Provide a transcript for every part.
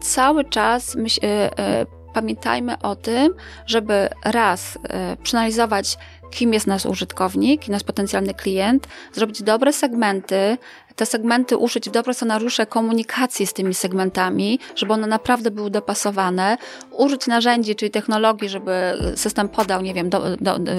cały czas myśl, pamiętajmy o tym, żeby raz przeanalizować kim jest nasz użytkownik, nasz potencjalny klient, zrobić dobre segmenty, te segmenty uszyć w dobre scenariusze komunikacji z tymi segmentami, żeby one naprawdę były dopasowane, użyć narzędzi, czyli technologii, żeby system podał, nie wiem, do, do, do,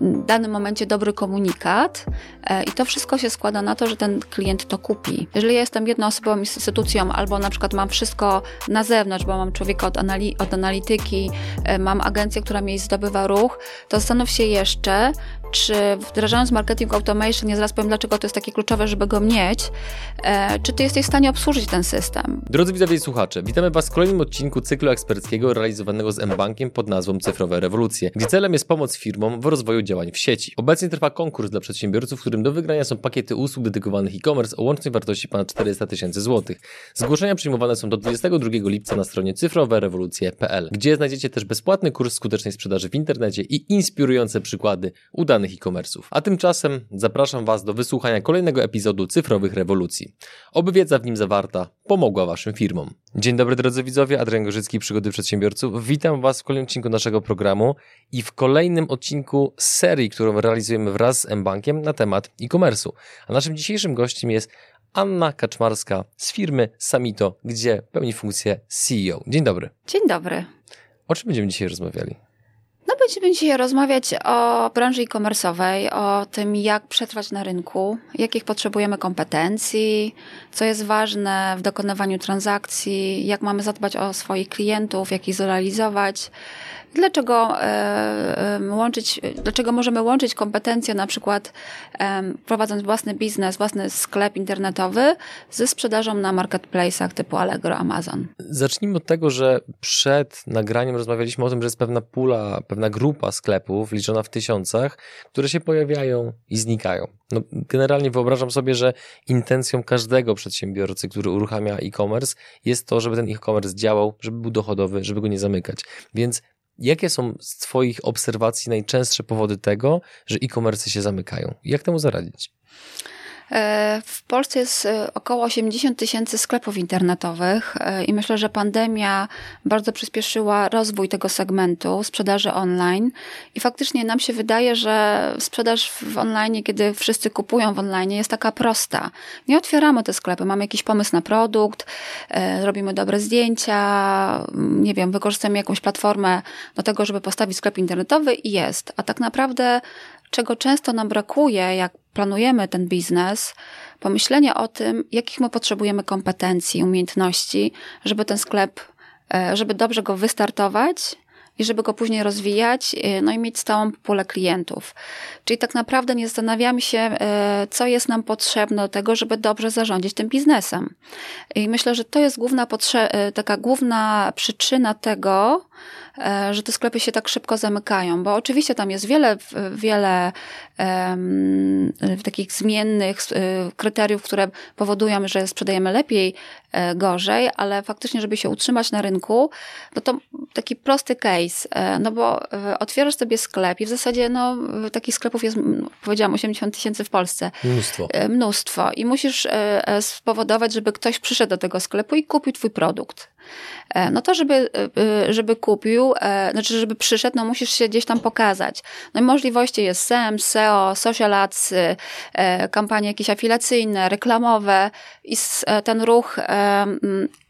w danym momencie dobry komunikat e, i to wszystko się składa na to, że ten klient to kupi. Jeżeli ja jestem jednoosobową instytucją albo na przykład mam wszystko na zewnątrz, bo mam człowieka od, anali od analityki, e, mam agencję, która mi zdobywa ruch, to zastanów się jeszcze, czy wdrażając marketing automation, nie zaraz powiem, dlaczego to jest takie kluczowe, żeby go mieć, e, czy ty jesteś w stanie obsłużyć ten system? Drodzy widzowie i słuchacze, witamy Was w kolejnym odcinku cyklu eksperckiego realizowanego z mBankiem pod nazwą Cyfrowe Rewolucje, gdzie celem jest pomoc firmom w rozwoju działań w sieci. Obecnie trwa konkurs dla przedsiębiorców, w którym do wygrania są pakiety usług dedykowanych e-commerce o łącznej wartości ponad 400 tysięcy złotych. Zgłoszenia przyjmowane są do 22 lipca na stronie cyfrowerewolucje.pl, gdzie znajdziecie też bezpłatny kurs skutecznej sprzedaży w internecie i inspirujące przykłady udanych e-commerce'ów. A tymczasem zapraszam Was do wysłuchania kolejnego epizodu cyfrowych rewolucji. Oby wiedza w nim zawarta pomogła Waszym firmom. Dzień dobry drodzy widzowie, Adrian Gorzycki, Przygody Przedsiębiorców. Witam Was w kolejnym odcinku naszego programu i w kolejnym odcinku serii, którą realizujemy wraz z mBankiem na temat e-commerce'u. A naszym dzisiejszym gościem jest Anna Kaczmarska z firmy Samito, gdzie pełni funkcję CEO. Dzień dobry. Dzień dobry. O czym będziemy dzisiaj rozmawiali? Będziemy dzisiaj rozmawiać o branży e-commerce'owej, o tym jak przetrwać na rynku, jakich potrzebujemy kompetencji, co jest ważne w dokonywaniu transakcji, jak mamy zadbać o swoich klientów, jak ich zrealizować. Dlaczego e, łączyć, dlaczego możemy łączyć kompetencje na przykład prowadząc własny biznes, własny sklep internetowy ze sprzedażą na marketplace'ach typu Allegro, Amazon? Zacznijmy od tego, że przed nagraniem rozmawialiśmy o tym, że jest pewna pula, pewna grupa sklepów liczona w tysiącach, które się pojawiają i znikają. No, generalnie wyobrażam sobie, że intencją każdego przedsiębiorcy, który uruchamia e-commerce, jest to, żeby ten e-commerce działał, żeby był dochodowy, żeby go nie zamykać. Więc Jakie są z Twoich obserwacji najczęstsze powody tego, że e-commerce się zamykają? Jak temu zaradzić? E, w Polsce jest e, około 80 tysięcy sklepów internetowych e, i myślę, że pandemia bardzo przyspieszyła rozwój tego segmentu sprzedaży online i faktycznie nam się wydaje, że sprzedaż w online, kiedy wszyscy kupują w online, jest taka prosta. Nie otwieramy te sklepy, mamy jakiś pomysł na produkt, robimy dobre zdjęcia, nie wiem, wykorzystamy jakąś platformę do tego, żeby postawić sklep internetowy i jest. A tak naprawdę czego często nam brakuje, jak planujemy ten biznes, pomyślenie o tym, jakich my potrzebujemy kompetencji, umiejętności, żeby ten sklep, e, żeby dobrze go wystartować i żeby go później rozwijać, e, no i mieć stałą pulę klientów. Czyli tak naprawdę nie zastanawiamy się, e, co jest nam potrzebne do tego, żeby dobrze zarządzić tym biznesem. I myślę, że to jest główna taka główna przyczyna tego, że te sklepy się tak szybko zamykają, bo oczywiście tam jest wiele, wiele um, takich zmiennych e, kryteriów, które powodują, że sprzedajemy lepiej, e, gorzej, ale faktycznie, żeby się utrzymać na rynku, no to taki prosty case, no bo otwierasz sobie sklep i w zasadzie no, takich sklepów jest, powiedziałam, 80 tysięcy w Polsce. Mnóstwo. Mnóstwo. I musisz spowodować, żeby ktoś przyszedł do tego sklepu i kupił twój produkt. E, no to żeby, e, e, żeby kupił, znaczy żeby przyszedł, no musisz się gdzieś tam pokazać. No i możliwości jest SEM, SEO, social ads, kampanie jakieś afilacyjne, reklamowe i ten ruch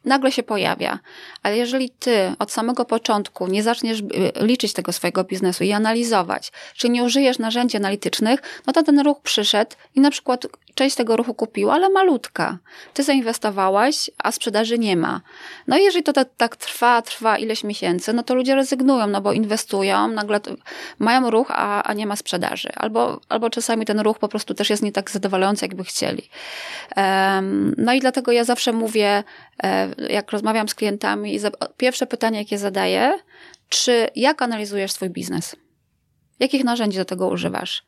nagle się pojawia. Ale jeżeli ty od samego początku nie zaczniesz y, liczyć tego swojego biznesu i analizować, czy nie użyjesz narzędzi analitycznych, no to ten ruch przyszedł i na przykład część tego ruchu kupiła, ale malutka. Ty zainwestowałaś, a sprzedaży nie ma. No i jeżeli to tak, tak trwa, trwa ileś miesięcy, no to ludzie rezygnują, no bo inwestują, nagle mają ruch, a, a nie ma sprzedaży. Albo, albo czasami ten ruch po prostu też jest nie tak zadowalający, jakby chcieli. Um, no i dlatego ja zawsze mówię, e, jak rozmawiam z klientami, pierwsze pytanie, jakie zadaję, czy jak analizujesz swój biznes? Jakich narzędzi do tego używasz?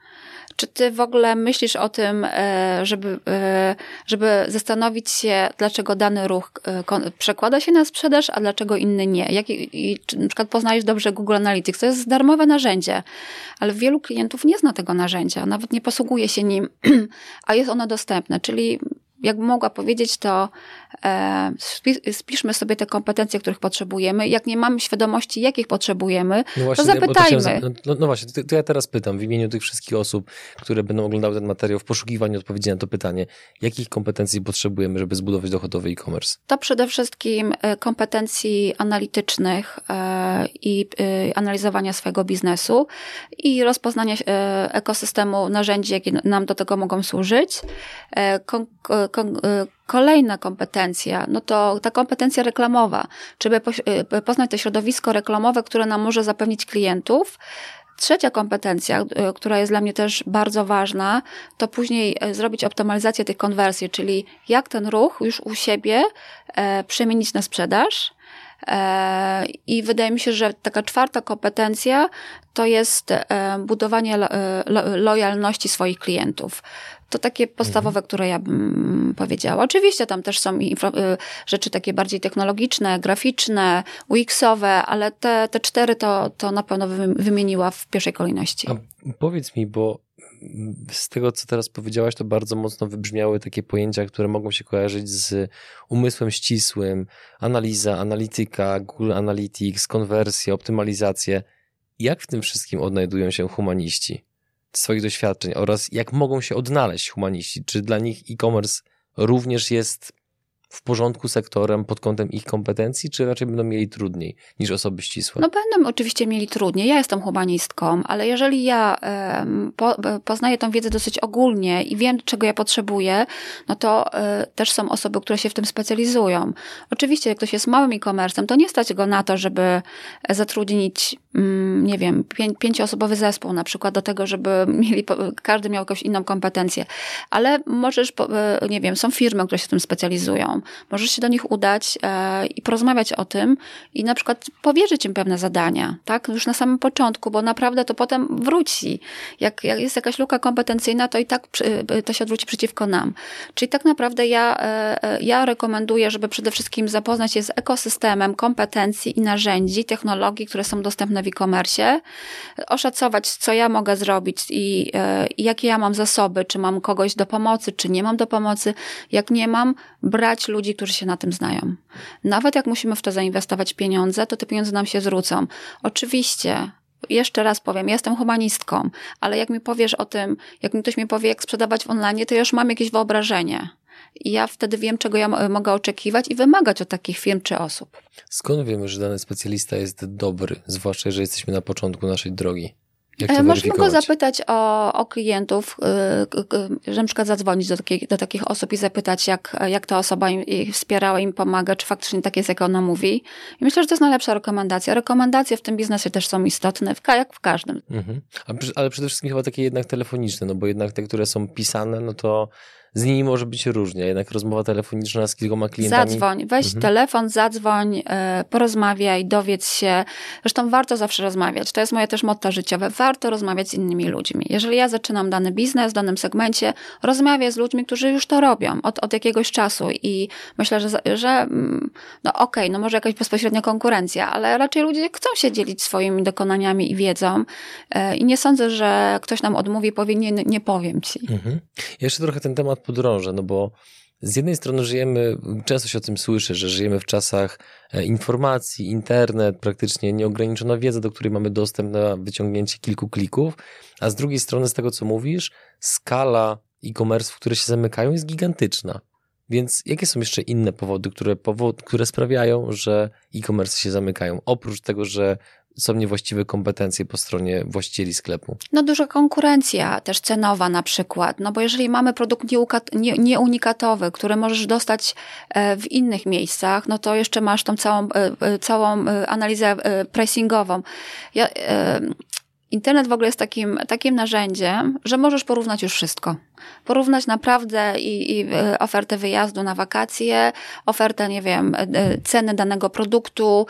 Czy ty w ogóle myślisz o tym, e, żeby, e, żeby zastanowić się, dlaczego dany ruch e, przekłada się na sprzedaż, a dlaczego inny nie? Jak, i, czy na przykład poznajesz dobrze Google Analytics, to jest darmowe narzędzie, ale wielu klientów nie zna tego narzędzia, nawet nie posługuje się nim, a jest ono dostępne, czyli jakbym mogła powiedzieć, to e, spiszmy sobie te kompetencje, których potrzebujemy. Jak nie mamy świadomości, jakich potrzebujemy, no właśnie, to zapytajmy. To no, no, właśnie, to, to, ja teraz pytam w imieniu tych wszystkich osób, które będą oglądały ten materiał w poszukiwaniu odpowiedzi na to pytanie, jakich kompetencji potrzebujemy, żeby zbudować dochodowy e-commerce? To przede wszystkim e, kompetencji analitycznych e, i e, analizowania swojego biznesu i rozpoznania ekosystemu narzędzi, jakie nam do tego mogą służyć. Kon, kon, Kolejna kompetencja, no to ta kompetencja reklamowa, żeby y, poznać to środowisko reklamowe, które nam może zapewnić klientów. Trzecia kompetencja, y, która jest dla mnie też bardzo ważna, to później y, zrobić optymalizację tych konwersji, czyli jak ten ruch już u siebie e, przemienić na sprzedaż. E, I wydaje mi się, że taka czwarta kompetencja to jest e, budowanie lojalności swoich klientów. To takie podstawowe, mhm. które ja bym powiedziała. Oczywiście tam też są y, rzeczy takie bardziej technologiczne, graficzne, UX-owe, ale te, te cztery to, to na pewno wymieniła w pierwszej kolejności. A powiedz mi, bo z tego, co teraz powiedziałaś, to bardzo mocno wybrzmiały takie pojęcia, które mogą się kojarzyć z umysłem ścisłym, analiza, analityka, Google Analytics, konwersja, optymalizację. Jak w tym wszystkim odnajdują się humaniści? Swoich doświadczeń oraz jak mogą się odnaleźć humaniści. Czy dla nich e-commerce również jest w porządku sektorem pod kątem ich kompetencji, czy raczej będą mieli trudniej niż osoby ścisłe? No będą oczywiście mieli trudniej. Ja jestem humanistką, ale jeżeli ja po, poznaję tą wiedzę dosyć ogólnie i wiem, czego ja potrzebuję, no to e, też są osoby, które się w tym specjalizują. Oczywiście, jak ktoś jest małym e-commerce'em, to nie stać go na to, żeby zatrudnić, nie wiem, pię pięcioosobowy zespół na przykład do tego, żeby mieli, każdy miał jakąś inną kompetencję. Ale możesz, e, nie wiem, są firmy, które się tym specjalizują możesz się do nich udać e, i porozmawiać o tym i na przykład powierzyć im pewne zadania, tak? Już na samym początku, bo naprawdę to potem wróci. Jak, jak jest jakaś luka kompetencyjna, to i tak e, to się odwróci przeciwko nam. Czyli tak naprawdę ja, ja rekomenduję, żeby przede wszystkim zapoznać się z ekosystemem kompetencji i narzędzi, technologii, które są dostępne w e-commerce, oszacować, co ja mogę zrobić i, i jakie ja mam zasoby, czy mam kogoś do pomocy, czy nie mam do pomocy. Jak nie mam, brać ludzi, którzy się na tym znają. Nawet jak musimy w to zainwestować pieniądze, to te pieniądze nam się zwrócą. Oczywiście jeszcze raz powiem, jestem humanistką, ale jak mi powiesz o tym, jak mi ktoś mi powie, jak sprzedawać w online, to już mam jakieś wyobrażenie. I ja wtedy wiem, czego ja mogę oczekiwać i wymagać od takich firm czy osób. Skąd wiemy, że dany specjalista jest dobry, zwłaszcza jeżeli jesteśmy na początku naszej drogi? E, można go zapytać o, o klientów, y, że na przykład zadzwonić do, takich, do takich osób i zapytać, jak, jak ta osoba im, wspierała, im pomaga, czy faktycznie tak jest, jak ona mówi. I myślę, że to jest najlepsza rekomendacja. Rekomendacje w tym biznesie też są istotne, w, jak w każdym. Mhm. Ale przede wszystkim chyba takie jednak telefoniczne, no bo jednak te, które są pisane, no to z nimi może być różnie, jednak rozmowa telefoniczna z kilkoma klientami. Zadzwoń, weź mhm. telefon, zadzwoń, e, porozmawiaj, dowiedz się. Zresztą warto zawsze rozmawiać. To jest moje też motto życiowe. Warto rozmawiać z innymi ludźmi. Jeżeli ja zaczynam dany biznes w danym segmencie, rozmawiaj z ludźmi, którzy już to robią od, od jakiegoś czasu i myślę, że, że mm, no okej, okay, no może jakaś bezpośrednia konkurencja, ale raczej ludzie chcą się dzielić swoimi dokonaniami i wiedzą e, i nie sądzę, że ktoś nam odmówi, powie nie, nie powiem ci. Mhm. Jeszcze trochę ten temat podrążę, no bo z jednej strony żyjemy, często się o tym słyszy, że żyjemy w czasach e, informacji, internet, praktycznie nieograniczona wiedza, do której mamy dostęp na wyciągnięcie kilku klików, a z drugiej strony, z tego co mówisz, skala e-commerce, które się zamykają, jest gigantyczna. Więc jakie są jeszcze inne powody, które, powod, które sprawiają, że e-commerce się zamykają? Oprócz tego, że są niewłaściwe kompetencje po stronie właścicieli sklepu? No duża konkurencja, też cenowa na przykład, no bo jeżeli mamy produkt nieunikatowy, który możesz dostać e, w innych miejscach, no to jeszcze masz tą całą, e, e, całą analizę pricingową. Ja, internet w ogóle jest takim, takim narzędziem, że możesz porównać już wszystko porównać naprawdę i, i e, ofertę wyjazdu na wakacje, ofertę, nie wiem, e, e, ceny danego produktu,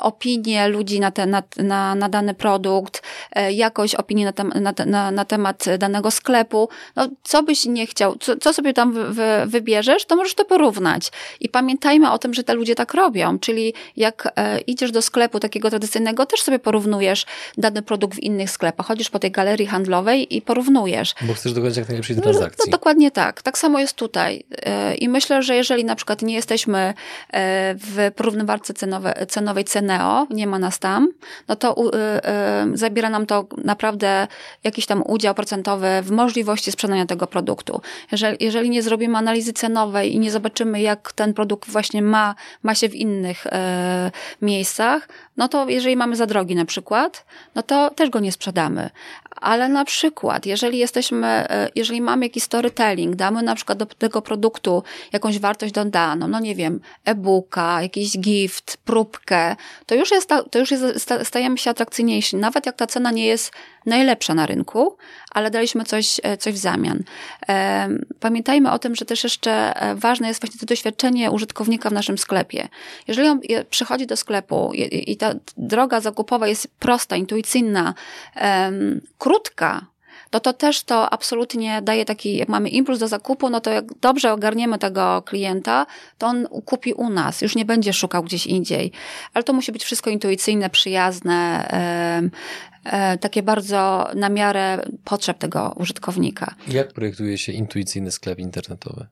opinie ludzi na, te, na, na, na dany produkt, jakoś opinię na, tem, na, na, na, temat danego sklepu. No, co byś nie chciał, co, co sobie tam wy, wy, wybierzesz, to możesz to porównać. I pamiętajmy o tym, że te ludzie tak robią, czyli jak idziesz do sklepu takiego tradycyjnego, też sobie porównujesz dany produkt w innych sklepach. Chodzisz po tej galerii handlowej i porównujesz. Bo chcesz dokonać jak najlepszej transakcji transakcji. No, dokładnie tak. Tak samo jest tutaj. I myślę, że jeżeli na przykład nie jesteśmy w porównywarce cenowe, cenowej Ceneo, nie ma nas tam, no to zabiera nam to naprawdę jakiś tam udział procentowy w możliwości sprzedania tego produktu. Jeżeli, jeżeli nie zrobimy analizy cenowej i nie zobaczymy, jak ten produkt właśnie ma, ma się w innych e, miejscach, no to jeżeli mamy za drogi na przykład, no to też go nie sprzedamy. Ale na przykład, jeżeli jesteśmy, e, jeżeli mamy jakiś storytelling, damy na przykład do tego produktu jakąś wartość dodaną, no nie wiem, e-booka, jakiś gift, próbkę, to już jest, to już jest, stajemy się atrakcyjniejsi. Nawet jak ta cena nie jest najlepsza na rynku, ale daliśmy coś, e, coś w zamian. Pamiętajmy o tym, że też jeszcze e, ważne jest właśnie to doświadczenie użytkownika w naszym sklepie. Jeżeli on przychodzi do sklepu i ta droga zakupowa jest prosta, intuicyjna, krótka, no to też to absolutnie daje taki, jak mamy impuls do zakupu, no to jak dobrze ogarniemy tego klienta, to on kupi u nas, już nie będzie szukał gdzieś indziej. Ale to musi być wszystko intuicyjne, przyjazne, e, takie bardzo na miarę potrzeb tego użytkownika. Jak projektuje się intuicyjny sklep internetowy?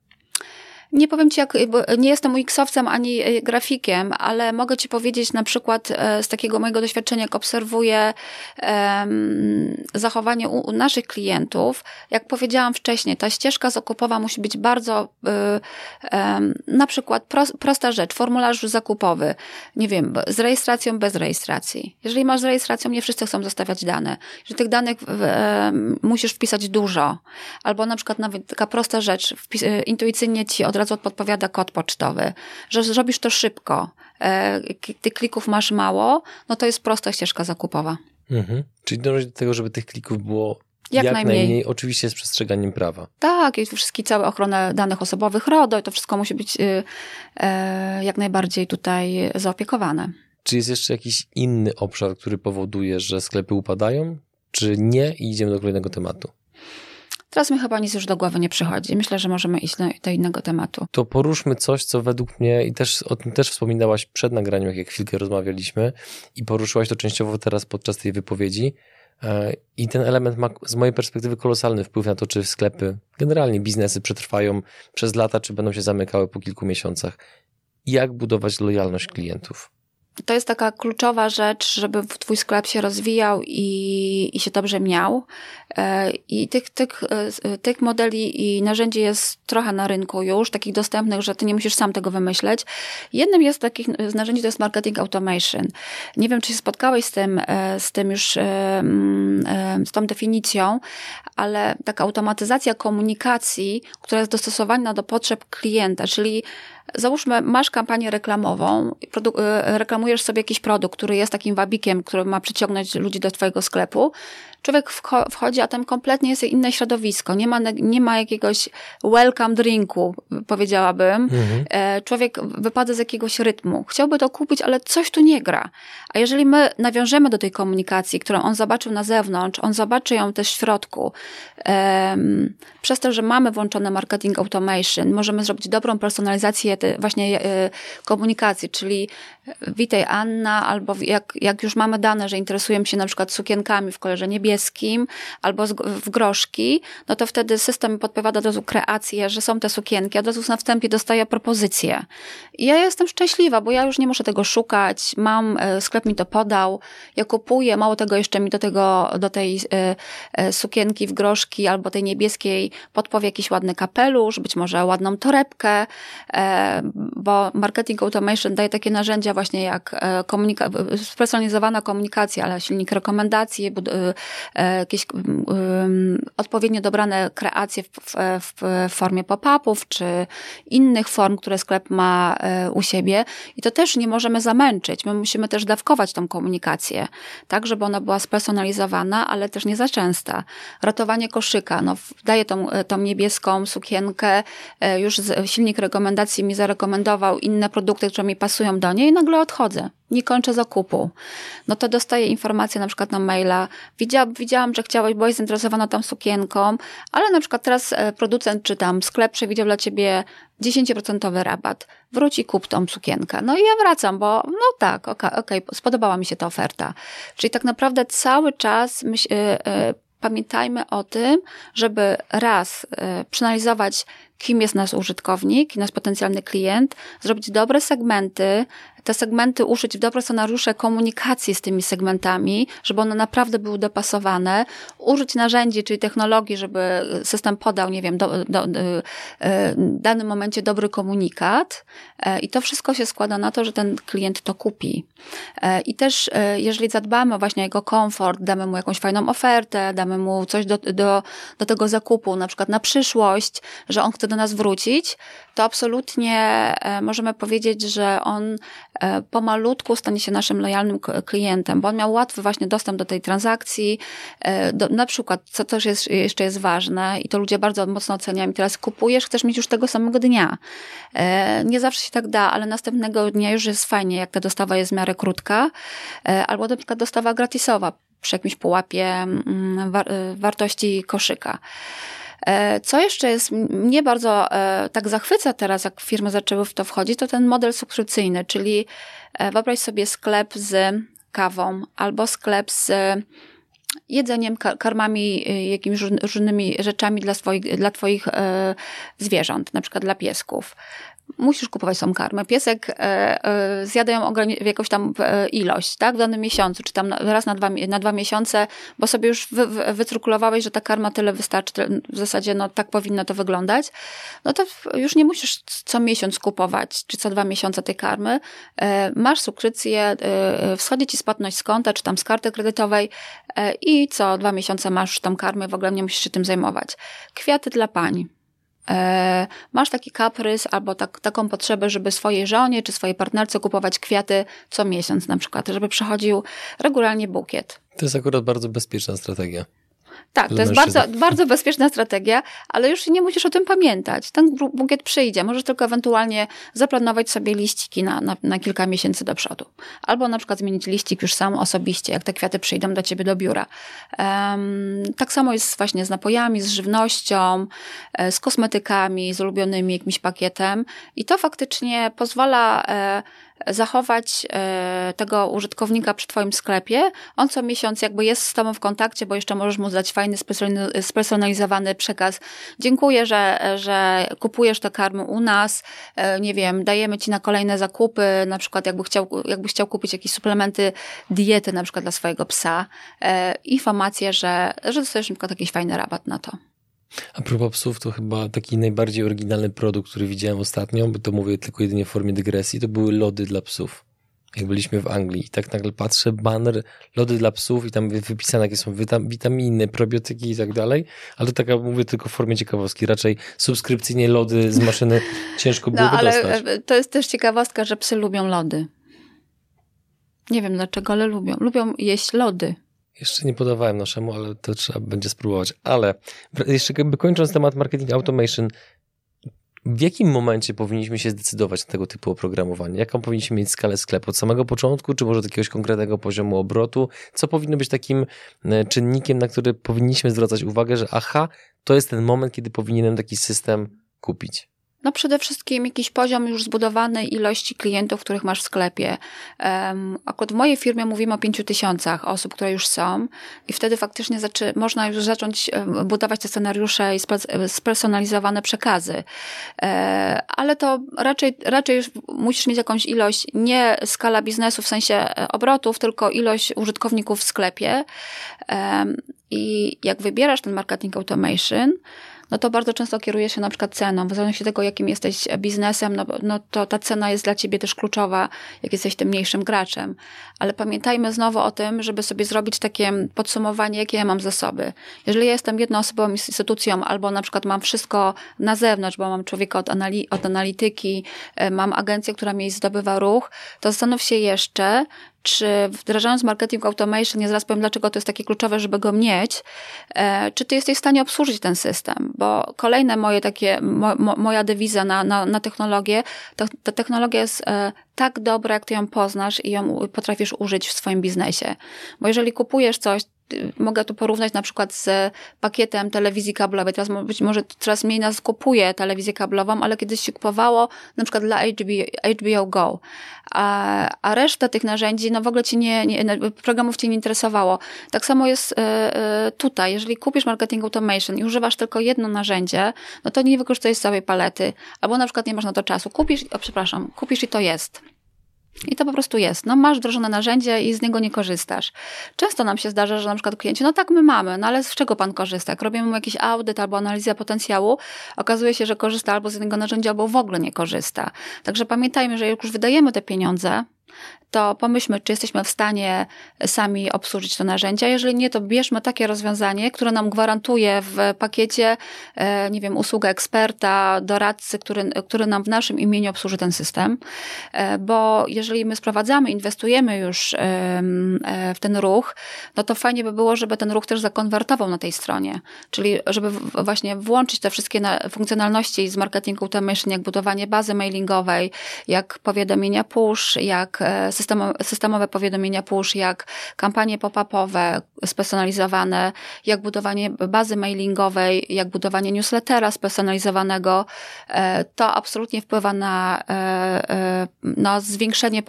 Nie powiem Ci, jak, nie jestem UX-owcem ani e, grafikiem, ale mogę Ci powiedzieć na przykład e, z takiego mojego doświadczenia, jak obserwuję um, zachowanie u, u, naszych klientów. Jak powiedziałam wcześniej, ta ścieżka zakupowa musi być bardzo um, na przykład pro, prosta rzecz, formularz zakupowy, nie wiem, z rejestracją, bez rejestracji. Jeżeli masz z rejestracją, nie wszyscy chcą zostawiać dane. Jeżeli tych danych musisz wpisać dużo, albo na przykład nawet taka prosta rzecz, wpis, intuicyjnie Ci od razu razu podpowiada kod pocztowy, że zrobisz to szybko, e, tych klików masz mało, no to jest prosta ścieżka zakupowa. Mhm. Czyli dążyć do tego, żeby tych klików było jak, jak najmniej. najmniej. Oczywiście z przestrzeganiem prawa. Tak, i wszystkie całe ochronę danych osobowych, RODO, i to wszystko musi być y, e, jak najbardziej tutaj zaopiekowane. Czy jest jeszcze jakiś inny obszar, który powoduje, że sklepy upadają, czy nie i idziemy do kolejnego tematu? Teraz mi chyba nic już do głowy nie przychodzi. Myślę, że możemy iść do, innego tematu. To poruszmy coś, co według mnie, i też o tym też wspominałaś przed nagraniem, jak chwilkę rozmawialiśmy, i poruszyłaś to częściowo teraz podczas tej wypowiedzi. E, I ten element ma z mojej perspektywy kolosalny wpływ na to, czy sklepy, generalnie biznesy przetrwają przez lata, czy będą się zamykały po kilku miesiącach. Jak budować lojalność klientów? To jest taka kluczowa rzecz, żeby twój sklep się rozwijał i, i się dobrze miał. E, I tych, tych, e, tych modeli i narzędzi jest trochę na rynku już, takich dostępnych, że ty nie musisz sam tego wymyśleć. Jednym jest takich z narzędzi to jest marketing automation. Nie wiem, czy się spotkałeś z tym, e, z tym już, z tą definicją, ale taka automatyzacja komunikacji, która jest dostosowana do potrzeb klienta, czyli Załóżmy, masz kampanię reklamową, reklamujesz sobie jakiś produkt, który jest takim wabikiem, który ma przyciągnąć ludzi do twojego sklepu człowiek wchodzi, a tam kompletnie jest inne środowisko. Nie ma, nie ma jakiegoś welcome drinku, powiedziałabym. Mhm. E, człowiek wypada z jakiegoś rytmu. Chciałby to kupić, ale coś tu nie gra. A jeżeli my nawiążemy do tej komunikacji, którą on zobaczył na zewnątrz, on zobaczy ją też w środku, przez to, że mamy włączone marketing automation, możemy zrobić dobrą personalizację właśnie e, komunikacji, czyli witaj Anna, albo jak, jak już mamy dane, że interesujemy się na przykład sukienkami w kolorze niebieskim albo w groszki, no to wtedy system podpowiada od razu kreację, że są te sukienki, od razu na wstępie dostaję propozycję. I ja jestem szczęśliwa, bo ja już nie muszę tego szukać, mam, e, sklep mi to podał, ja kupuję, mało tego jeszcze mi do tego, do tej e, e, sukienki w groszki albo tej niebieskiej podpowie jakiś ładny kapelusz, być może ładną torebkę, bo marketing automation daje takie narzędzia właśnie jak komunika komunikacja, ale silnik rekomendacji, jakieś odpowiednio dobrane kreacje w, w, w formie pop-upów, czy innych form, które sklep ma u siebie. I to też nie możemy zamęczyć. My musimy też dawkować tą komunikację, tak, żeby ona była spersonalizowana, ale też nie za częsta. Ratowanie koszyka, no, daję tą, tą niebieską sukienkę, już silnik rekomendacji mi zarekomendował inne produkty, które mi pasują do niej, no nagle odchodzę, nie kończę zakupu. No to dostaję informację na przykład na maila, widziałam, widziałam że chciałaś, byłaś zainteresowana tą sukienką, ale na przykład teraz e, producent czy tam sklep przewidział dla ciebie 10% rabat. Wróć i kup tą sukienkę. No i ja wracam, bo no tak, okej, okay, okay, spodobała mi się ta oferta. Czyli tak naprawdę cały czas myśl, yy, yy, pamiętajmy o tym, żeby raz e, przeanalizować, kim jest nasz użytkownik, nasz potencjalny klient, zrobić dobre segmenty, te segmenty uszyć w dobre scenariusze komunikacji z tymi segmentami, żeby one naprawdę były dopasowane, użyć narzędzi, czyli technologii, żeby system podał, nie wiem, do, do, do, e, w danym momencie dobry komunikat e, i to wszystko się składa na to, że ten klient to kupi. E, I też, jeżeli zadbamy właśnie o jego komfort, damy mu jakąś fajną ofertę, damy mu coś do, do, do tego zakupu, na przykład na przyszłość, że on chce do nas wrócić, to absolutnie możemy powiedzieć, że on E, pomalutku stanie się naszym lojalnym klientem, bo on miał łatwy właśnie dostęp do tej transakcji. E, do, na przykład, co też jest, jeszcze jest ważne i to ludzie bardzo mocno oceniają, teraz kupujesz, chcesz mieć już tego samego dnia. E, nie zawsze się tak da, ale następnego dnia już jest fajnie, jak ta dostawa jest w miarę krótka, albo na przykład dostawa gratisowa przy jakimś pułapie mm, wartości koszyka. E, co jeszcze jest, mnie bardzo e, tak zachwyca teraz, jak firmy zaczęły w to wchodzić, to ten model subskrypcyjny, czyli e, wyobraź sobie sklep z kawą albo sklep z jedzeniem, karmami, jakimiś różnymi rzeczami dla, swoich, dla Twoich zwierząt, na przykład dla piesków musisz kupować tą karmę. Piesek e, e, zjada ją jakąś tam e, ilość, tak, w danym miesiącu, czy tam raz na dwa, na dwa miesiące, bo sobie już wy, wy, że ta karma tyle wystarczy, w zasadzie no tak powinno to wyglądać, no to już nie musisz co miesiąc kupować, czy co dwa miesiące tej karmy. Masz subskrypcję, wschodzi ci spłatność z konta, czy tam z karty kredytowej i co dwa miesiące masz tą karmę, w ogóle nie musisz się tym zajmować. Kwiaty dla pań E, masz taki kaprys albo tak, taką potrzebę, żeby swojej żonie czy swojej partnerce kupować kwiaty co miesiąc na przykład, żeby przechodził regularnie bukiet. To jest akurat bardzo bezpieczna strategia. Tak, to jest bardzo, bardzo bezpieczna strategia, ale już nie musisz o tym pamiętać. Ten bukiet przyjdzie. Możesz tylko ewentualnie zaplanować sobie liściki na, na, na, kilka miesięcy do przodu. Albo na przykład zmienić liścik już sam osobiście, jak te kwiaty przyjdą do ciebie do biura. Um, tak samo jest właśnie z napojami, z żywnością, e, z kosmetykami, z ulubionymi jakimś pakietem. I to faktycznie pozwala e, zachować e, tego użytkownika przy Twoim sklepie. On co miesiąc jakby jest z Tobą w kontakcie, bo jeszcze możesz mu dać fajny, spersonalizowany przekaz. Dziękuję, że, że kupujesz te karmy u nas. E, nie wiem, dajemy Ci na kolejne zakupy, na przykład jakby chciał, jakbyś chciał kupić jakieś suplementy diety na przykład dla swojego psa. E, informację, że, że dostajesz na przykład jakiś fajny rabat na to. A propos psów, to chyba taki najbardziej oryginalny produkt, który widziałem ostatnio, bo to mówię tylko jedynie w formie dygresji, to były lody dla psów. Jak byliśmy w Anglii i tak nagle patrzę, banner, lody dla psów i tam wypisane jakie są witaminy, probiotyki i tak dalej, ale to taka mówię tylko w formie ciekawostki, raczej subskrypcyjnie lody z maszyny ciężko było no, ale dostać. E, to jest też ciekawostka, że psy lubią lody. Nie wiem dlaczego, ale lubią. Lubią jeść lody. Jeszcze nie podawałem naszemu, ale to trzeba będzie spróbować. Ale jeszcze jakby kończąc temat marketing automation, w jakim momencie powinniśmy się zdecydować na tego typu oprogramowanie? Jaką powinniśmy mieć skalę sklepu? Od samego początku, czy może od jakiegoś konkretnego poziomu obrotu? Co powinno być takim e, czynnikiem, na który powinniśmy zwracać uwagę, że aha, to jest ten moment, kiedy powinienem taki system kupić? No przede wszystkim jakiś poziom już zbudowanej ilości klientów, których masz w sklepie. Um, akurat w mojej firmie mówimy o pięciu tysiącach osób, które już są i wtedy faktycznie zaczy, można już zacząć budować te scenariusze i spersonalizowane przekazy. E, ale to raczej, raczej musisz mieć jakąś ilość, nie skala biznesu w sensie e, obrotów, tylko ilość użytkowników w sklepie. I jak wybierasz ten marketing automation, no to bardzo często kieruje się na przykład ceną. W zależności od tego, jakim jesteś biznesem, no, no to ta cena jest dla ciebie też kluczowa, jak jesteś tym mniejszym graczem. Ale pamiętajmy znowu o tym, żeby sobie zrobić takie podsumowanie, jakie ja mam zasoby. Jeżeli ja jestem jednoosobową instytucją, albo na przykład mam wszystko na zewnątrz, bo mam człowieka od, anali od analityki, e, mam agencję, która mi zdobywa ruch, to zastanów się jeszcze, czy wdrażając marketing automation, nie zaraz powiem, dlaczego to jest takie kluczowe, żeby go mieć, e, czy ty jesteś w stanie obsłużyć ten system? Bo kolejne moje takie, mo, mo, moja dewiza na, na, na technologię, ta technologia jest e, tak dobra, jak ty ją poznasz i ją potrafisz użyć w swoim biznesie. Bo jeżeli kupujesz coś, mogę to porównać na przykład z pakietem telewizji kablowej. Teraz być może coraz mniej nas kupuje telewizję kablową, ale kiedyś się kupowało na przykład dla HBO, HBO Go. A, a reszta tych narzędzi, no w ogóle ci nie, nie, programów cię nie interesowało. Tak samo jest e, tutaj. Jeżeli kupisz marketing automation i używasz tylko jedno narzędzie, no to nie wykorzystujesz całej palety. Albo na przykład nie masz na to czasu. Kupisz, o przepraszam, kupisz i to jest. I to po prostu jest. No, masz wdrożone narzędzie i z niego nie korzystasz. Często nam się zdarza, że na przykład klienci, no tak, my mamy, no ale z czego pan korzysta? Jak robimy mu jakiś audyt albo analizę potencjału, okazuje się, że korzysta albo z jednego narzędzia, albo w ogóle nie korzysta. Także pamiętajmy, że jak już wydajemy te pieniądze, to pomyślmy, czy jesteśmy w stanie sami obsłużyć to narzędzia. Jeżeli nie, to bierzmy takie rozwiązanie, które nam gwarantuje w pakiecie, e, nie wiem, usługę eksperta, doradcy, który, który nam w naszym imieniu obsłuży ten system. E, bo jeżeli my sprowadzamy, inwestujemy już e, w ten ruch, no to fajnie by było, żeby ten ruch też zakonwertował na tej stronie. Czyli żeby właśnie włączyć te wszystkie funkcjonalności z marketing automation, jak budowanie bazy mailingowej, jak powiadomienia push, jak system systemowe powiadomienia push, jak kampanie pop-upowe spersonalizowane, jak budowanie bazy mailingowej, jak budowanie newslettera spersonalizowanego, e, to absolutnie wpływa na, e, e, na zwiększenie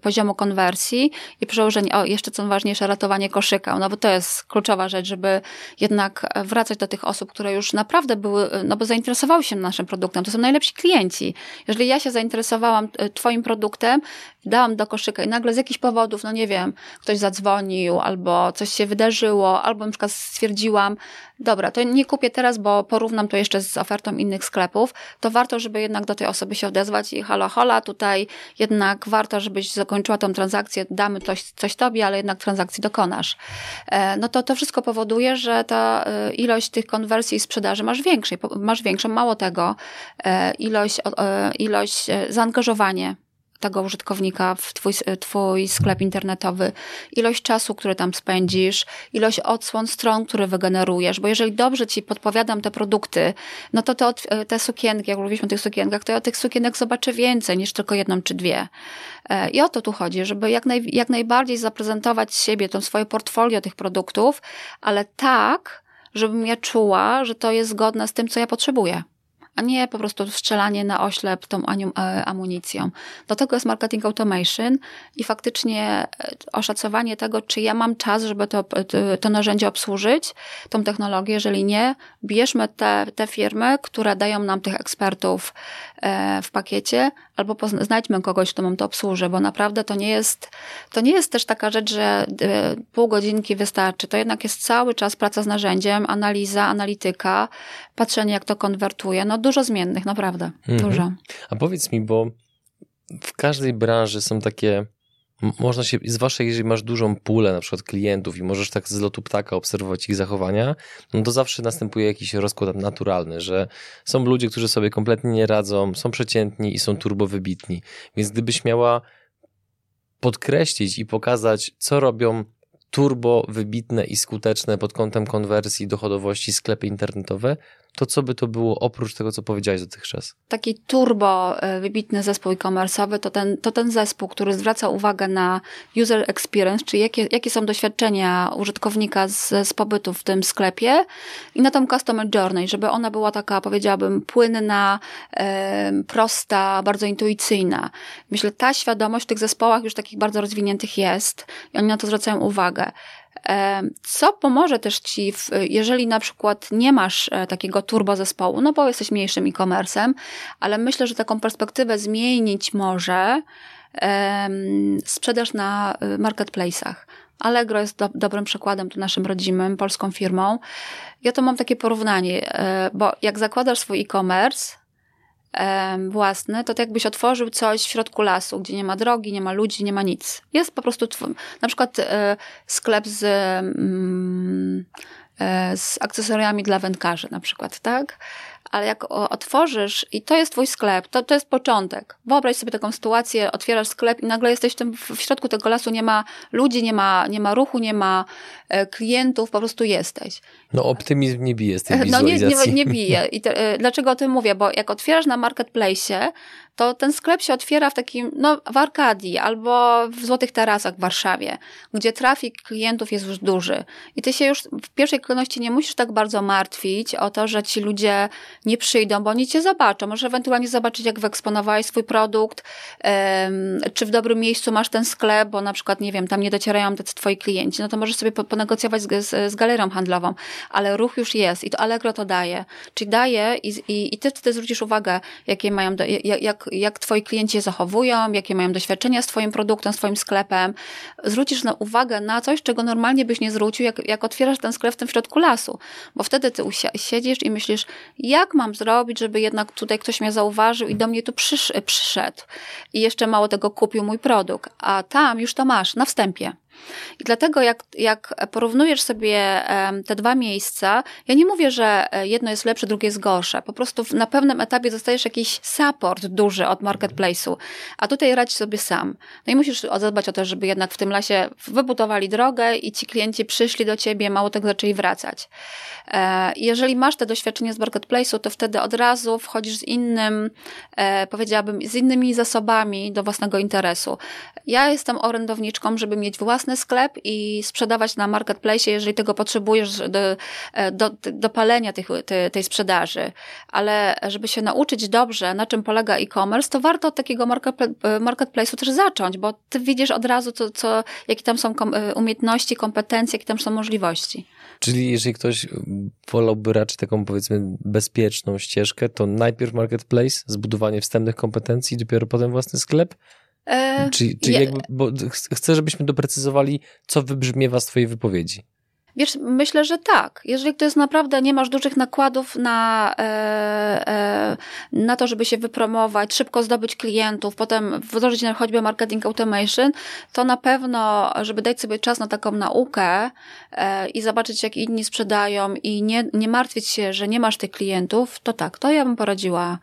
poziomu konwersji i przełożenie, o jeszcze co ważniejsze, ratowanie koszyka, no bo to jest kluczowa rzecz, żeby jednak wracać do tych osób, które już naprawdę były, no bo zainteresowały się naszym produktem, to są najlepsi klienci. Jeżeli ja się zainteresowałam twoim produktem, dałam do koszyka i nagle z jakichś powodów, no nie wiem, ktoś zadzwonił, albo coś się wydarzyło, albo na przykład stwierdziłam, dobra, to nie kupię teraz, bo porównam to jeszcze z ofertą innych sklepów, to warto, żeby jednak do tej osoby się odezwać i halo, hola, tutaj jednak warto, żebyś zakończyła tą transakcję, damy coś, coś tobie, ale jednak transakcji dokonasz. E, no to to wszystko powoduje, że ta e, ilość tych konwersji i sprzedaży masz większej, masz większą, mało tego, e, ilość, ilość zaangażowanie tego użytkownika w twój, twój sklep internetowy, ilość czasu, który tam spędzisz, ilość odsłon stron, które wygenerujesz, bo jeżeli dobrze ci podpowiadam te produkty, no to te, te sukienki, jak mówiliśmy o tych sukienkach, to ja tych sukienek zobaczę więcej niż tylko jedną czy dwie. E, I o to tu chodzi, żeby jak, naj, jak najbardziej zaprezentować siebie, to swoje portfolio tych produktów, ale tak, żebym ja czuła, że to jest zgodne z tym, co ja potrzebuję a nie po prostu strzelanie na oślep tą e, amunicją. Do tego jest marketing automation i faktycznie e, oszacowanie tego, czy ja mam czas, żeby to, to narzędzie obsłużyć, tą technologię. Jeżeli nie, bierzmy te, te firmy, które dają nam tych ekspertów e, w pakiecie, albo znajdźmy kogoś, kto nam to obsłuży, bo naprawdę to nie jest, to nie jest też taka rzecz, że pół godzinki wystarczy. To jednak jest cały czas praca z narzędziem, analiza, analityka, patrzenie, jak to konwertuje. No dużo zmiennych, naprawdę. Mhm. Dużo. A powiedz mi, bo w każdej branży są takie można się, zwłaszcza jeżeli masz dużą pulę na przykład klientów i możesz tak z lotu ptaka obserwować ich zachowania, no to zawsze następuje jakiś rozkład naturalny, że są ludzie, którzy sobie kompletnie nie radzą, są przeciętni i są turbo wybitni. Więc gdybyś miała podkreślić i pokazać, co robią turbo wybitne i skuteczne pod kątem konwersji, dochodowości sklepy internetowe, to co by to było oprócz tego, co powiedziałeś dotychczas? Taki turbo e, wybitny zespół e-commerce'owy to ten, to ten zespół, który zwraca uwagę na user experience, czyli jakie, jakie są doświadczenia użytkownika z, z pobytu w tym sklepie i na tą customer journey, żeby ona była taka, powiedziałabym, płynna, e, prosta, bardzo intuicyjna. Myślę, ta świadomość w tych zespołach już takich bardzo rozwiniętych jest i oni na to zwracają uwagę. Co pomoże też Ci, jeżeli na przykład nie masz e, takiego turbo zespołu, no bo jesteś mniejszym e-commerce'em, ale myślę, że taką perspektywę zmienić może sprzedaż na y, marketplace'ach. Allegro jest do, dobrym przykładem, tu naszym rodzimym, polską firmą. Ja to mam takie porównanie, e, bo jak zakładasz swój e-commerce, własny, to tak jakbyś otworzył coś w środku lasu, gdzie nie ma drogi, nie ma ludzi, nie ma nic. Jest po prostu na przykład e, sklep z, mm, e, z akcesoriami dla wędkarzy na przykład, tak? Ale jak otworzysz i to jest twój sklep, to, to jest początek. Wyobraź sobie taką sytuację, otwierasz sklep i nagle jesteś w, tym, w środku tego lasu, nie ma ludzi, nie ma, nie ma ruchu, nie ma e, klientów, po prostu jesteś. No optymizm nie bije z tej wizualizacji. No nie, nie, nie bije. I te, e, dlaczego o tym mówię? Bo jak otwierasz na marketplace, to ten sklep się otwiera w takim, no w Arkadii albo w Złotych Tarasach w Warszawie, gdzie trafik klientów jest już duży. I ty się już w pierwszej kolejności nie musisz tak bardzo martwić o to, że ci ludzie nie przyjdą, bo oni cię zobaczą. Może ewentualnie zobaczyć, jak wyeksponowałeś swój produkt, czy w dobrym miejscu masz ten sklep, bo na przykład, nie wiem, tam nie docierają tacy twoi klienci, no to możesz sobie ponegocjować z, z, z galerią handlową, ale ruch już jest i to Allegro to daje. Czyli daje i, i, i ty wtedy zwrócisz uwagę, jakie mają, do, jak, jak, jak twoi klienci się zachowują, jakie mają doświadczenia z twoim produktem, z twoim sklepem. Zwrócisz na uwagę na coś, czego normalnie byś nie zwrócił, jak, jak otwierasz ten sklep w tym środku lasu, bo wtedy ty siedzisz i myślisz, jak mam zrobić, żeby jednak tutaj ktoś mnie zauważył i do mnie tu przysz, przyszedł i jeszcze mało tego kupił mój produkt, a tam już to masz na wstępie. I dlatego, jak, jak porównujesz sobie te dwa miejsca, ja nie mówię, że e, jedno jest lepsze, drugie jest gorsze. Po prostu na pewnym etapie dostajesz jakiś support duży od marketplace'u, a tutaj radź sobie sam. No i musisz zadbać o to, żeby jednak w tym lasie wybudowali drogę i ci klienci przyszli do ciebie, mało tego zaczęli wracać. E, jeżeli masz te doświadczenie z marketplace'u, to wtedy od razu wchodzisz z innym, e, powiedziałabym, z innymi zasobami do własnego interesu. Ja jestem orędowniczką, żeby mieć własny własny sklep i sprzedawać na marketplace, jeżeli tego potrzebujesz do, do, do palenia tych, tej, tej sprzedaży. Ale żeby się nauczyć dobrze, na czym polega e-commerce, to warto od takiego marketplace'u też zacząć, bo ty widzisz od razu, co, co, jakie tam są umiejętności, kompetencje, jakie tam są możliwości. Czyli jeżeli ktoś wolałby raczej taką powiedzmy bezpieczną ścieżkę, to najpierw marketplace, zbudowanie wstępnych kompetencji, dopiero potem własny sklep? E, czy, czy je... jakby, bo chcę, żebyśmy doprecyzowali, co wybrzmiewa z twojej wypowiedzi. Wiesz, myślę, że tak. Jeżeli to jest naprawdę, nie masz dużych nakładów na, e, e, na to, żeby się wypromować, szybko zdobyć klientów, potem wdrożyć na choćby marketing automation, to na pewno, żeby dać sobie czas na taką naukę e, i zobaczyć, jak inni sprzedają i nie, nie martwić się, że nie masz tych klientów, to tak, to ja bym poradziła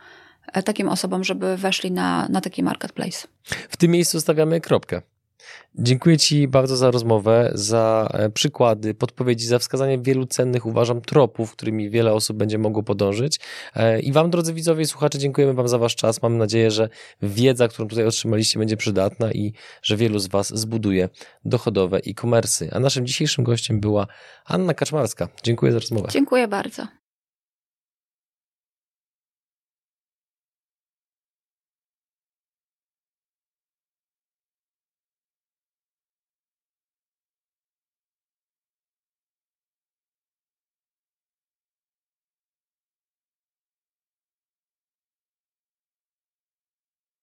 takim osobom, żeby weszli na, na taki marketplace. W tym miejscu stawiamy kropkę. Dziękuję Ci bardzo za rozmowę, za e, przykłady, podpowiedzi, za wskazanie wielu cennych, uważam, tropów, którymi wiele osób będzie mogło podążyć. E, I Wam, drodzy widzowie i słuchacze, dziękujemy Wam za Wasz czas. Mam nadzieję, że wiedza, którą tutaj otrzymaliście, będzie przydatna i że wielu z Was zbuduje dochodowe e-commerce. A naszym dzisiejszym gościem była Anna Kaczmarska. Dziękuję za rozmowę. Dziękuję bardzo.